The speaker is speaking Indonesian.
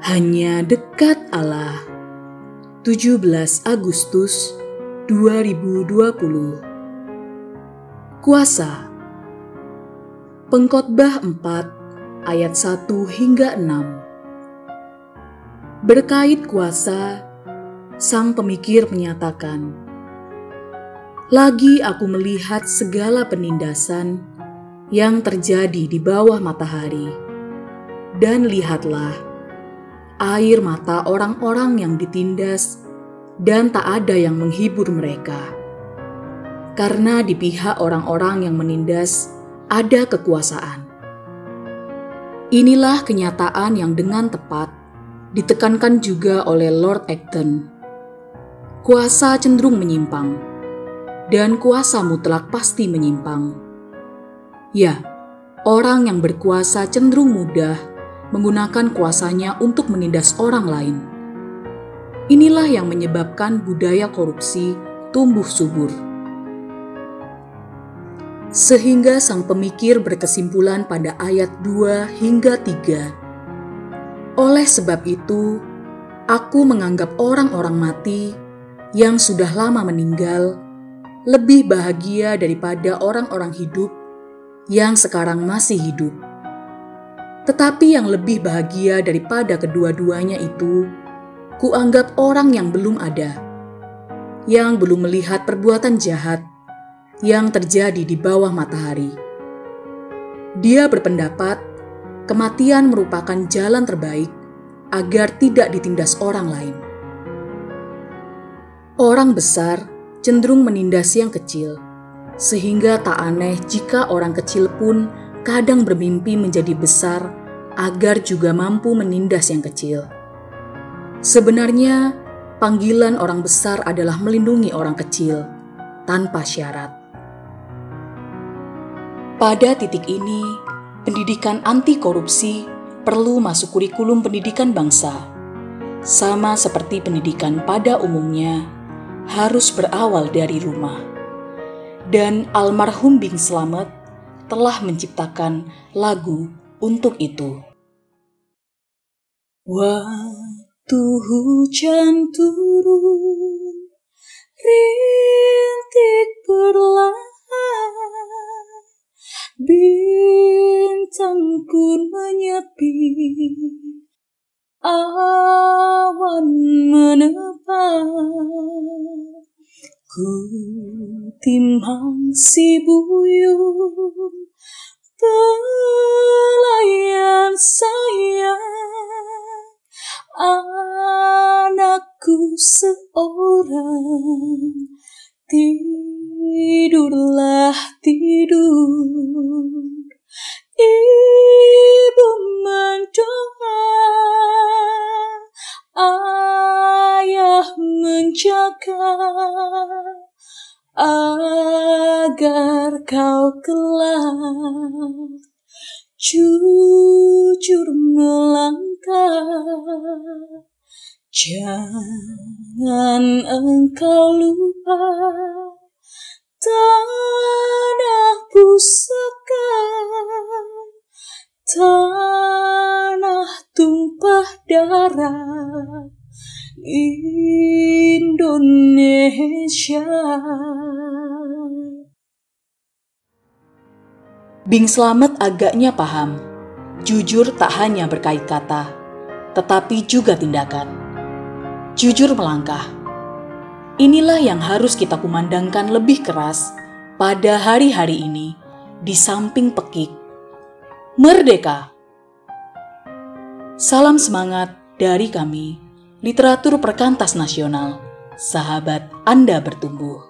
Hanya dekat Allah. 17 Agustus 2020. Kuasa. Pengkhotbah 4 ayat 1 hingga 6. Berkait kuasa, sang pemikir menyatakan, Lagi aku melihat segala penindasan yang terjadi di bawah matahari. Dan lihatlah, air mata orang-orang yang ditindas dan tak ada yang menghibur mereka. Karena di pihak orang-orang yang menindas ada kekuasaan. Inilah kenyataan yang dengan tepat ditekankan juga oleh Lord Acton. Kuasa cenderung menyimpang, dan kuasa mutlak pasti menyimpang. Ya, orang yang berkuasa cenderung mudah menggunakan kuasanya untuk menindas orang lain. Inilah yang menyebabkan budaya korupsi tumbuh subur. Sehingga sang pemikir berkesimpulan pada ayat 2 hingga 3. Oleh sebab itu, aku menganggap orang-orang mati yang sudah lama meninggal lebih bahagia daripada orang-orang hidup yang sekarang masih hidup. Tetapi yang lebih bahagia daripada kedua-duanya itu, kuanggap orang yang belum ada, yang belum melihat perbuatan jahat yang terjadi di bawah matahari. Dia berpendapat kematian merupakan jalan terbaik agar tidak ditindas orang lain. Orang besar cenderung menindas yang kecil sehingga tak aneh jika orang kecil pun kadang bermimpi menjadi besar agar juga mampu menindas yang kecil. Sebenarnya, panggilan orang besar adalah melindungi orang kecil tanpa syarat. Pada titik ini, pendidikan anti korupsi perlu masuk kurikulum pendidikan bangsa, sama seperti pendidikan pada umumnya harus berawal dari rumah dan almarhum Bing Slamet telah menciptakan lagu untuk itu. Waktu hujan turun, rintik perlahan, bintang pun menyepi, awan menepat. Ku timbang si buyung pelayan saya. Anakku seorang tidurlah tidur. Ibu mendoa ayah menjaga agar kau kelak jujur melangkah. Jangan engkau lupa tanah pusaka, tanah tumpah darah Indonesia. Bing Slamet agaknya paham, jujur tak hanya berkait kata, tetapi juga tindakan. Jujur melangkah. Inilah yang harus kita kumandangkan lebih keras pada hari-hari ini di samping pekik. Merdeka! Salam semangat dari kami Literatur Perkantas Nasional, sahabat Anda bertumbuh.